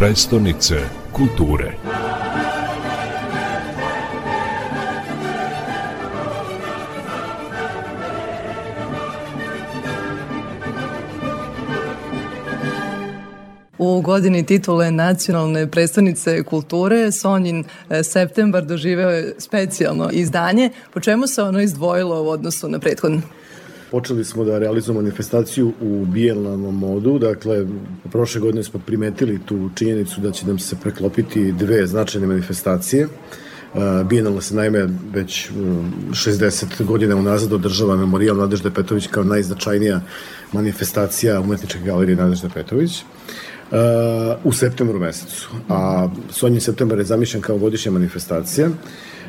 Prestonice kulture U godini titule nacionalne predstavnice kulture Sonjin e, septembar doživeo je specijalno izdanje. Po čemu se ono izdvojilo u odnosu na prethodno? Počeli smo da realizujemo manifestaciju u bijelnom modu, dakle, prošle godine smo primetili tu činjenicu da će nam se preklopiti dve značajne manifestacije. E, Bijenalno se naime već 60 godina unazad održava memorijal Nadežde Petrović kao najznačajnija manifestacija umetničke galerije Nadežde Petrović. Uh, u septembru mesecu. A Sonji septembar je zamišljen kao godišnja manifestacija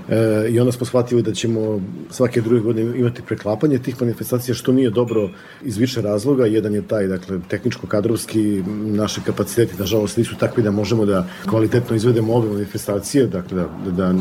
e, i onda smo shvatili da ćemo svake druge godine imati preklapanje tih manifestacija, što nije dobro iz više razloga. Jedan je taj, dakle, tehničko-kadrovski, naše kapaciteti, nažalost, nisu takvi da možemo da kvalitetno izvedemo ove manifestacije, dakle, da, da, da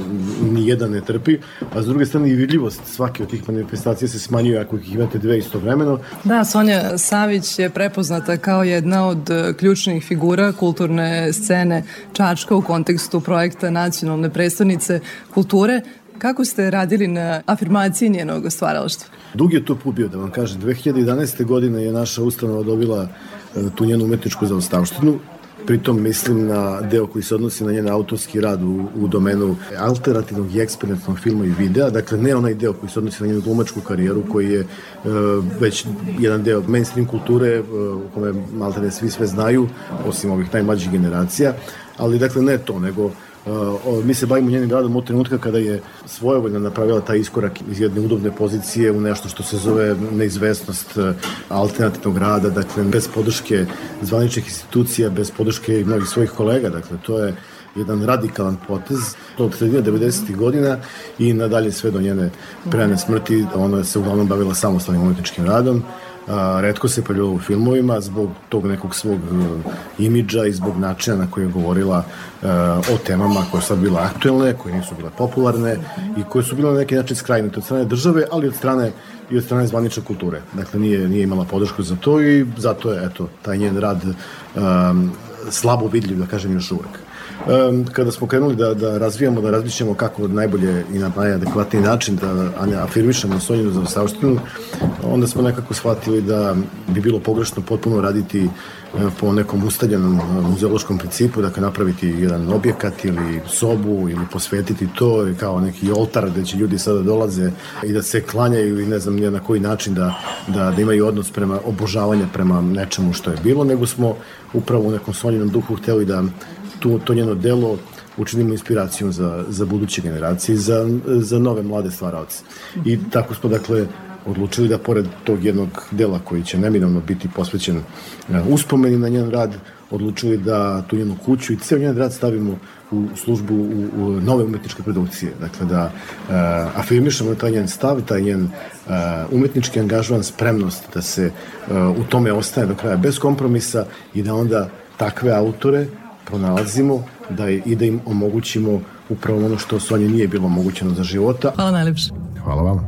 ni jedan ne trpi, a s druge strane i vidljivost svake od tih manifestacija se smanjuje ako ih imate dve istovremeno. Da, Sonja Savić je prepoznata kao jedna od e, ključnih figura kulturne scene Čačka u kontekstu projekta nacionalne predstavnice kulture kulture. Kako ste radili na afirmaciji njenog stvaralaštva? Dug je to put bio, da vam kažem. 2011. godine je naša ustanova dobila e, tu njenu umetničku zaostavštinu. Pritom mislim na deo koji se odnosi na njen autorski rad u, u domenu alternativnog i eksperimentnog filma i videa, dakle ne onaj deo koji se odnosi na njenu glumačku karijeru koji je e, već jedan deo mainstream kulture e, u kome maltene svi sve znaju, osim ovih najmlađih generacija, ali dakle ne to, nego Uh, mi se bavimo njenim radom od trenutka kada je svojevoljno napravila taj iskorak iz jedne udobne pozicije u nešto što se zove neizvesnost uh, alternativnog rada, dakle bez podrške zvaničnih institucija, bez podrške i mnogih svojih kolega, dakle to je jedan radikalan potez. Od sredina 90. godina i nadalje sve do njene prejane smrti, ona se uglavnom bavila samostalnim umetničkim radom a, redko se pojavljala u filmovima zbog tog nekog svog uh, imidža i zbog načina na koji je govorila uh, o temama koje su bile aktuelne, koje nisu bile popularne i koje su bile na neki način skrajnite od strane države, ali od strane i od strane zvanične kulture. Dakle, nije, nije imala podršku za to i zato je, eto, taj njen rad um, slabo vidljiv, da kažem, još uvek kada smo krenuli da, da razvijamo, da razmišljamo kako najbolje i na najadekvatniji način da afirmišemo Sonjinu za saopštinu, onda smo nekako shvatili da bi bilo pogrešno potpuno raditi po nekom ustaljenom muzeološkom principu, dakle napraviti jedan objekat ili sobu ili posvetiti to kao neki oltar gde će ljudi sada dolaze i da se klanjaju i ne znam nije na koji način da, da, da imaju odnos prema obožavanja prema nečemu što je bilo, nego smo upravo u nekom sonjenom duhu hteli da tu, to njeno delo učinimo inspiracijom za, za buduće generacije, za, za nove mlade stvaraoce. I tako smo, dakle, odlučili da pored tog jednog dela koji će neminovno biti posvećen e, uspomeni na njen rad, odlučili da tu njenu kuću i ceo njen rad stavimo u službu u, u nove umetničke produkcije. Dakle, da uh, afirmišemo taj njen stav, taj njen uh, umetnički angažovan, spremnost da se uh, u tome ostaje do kraja bez kompromisa i da onda takve autore pronalazimo da je, i da im omogućimo upravo ono što Sonje nije bilo omogućeno za života. Hvala najlepše. Hvala vam.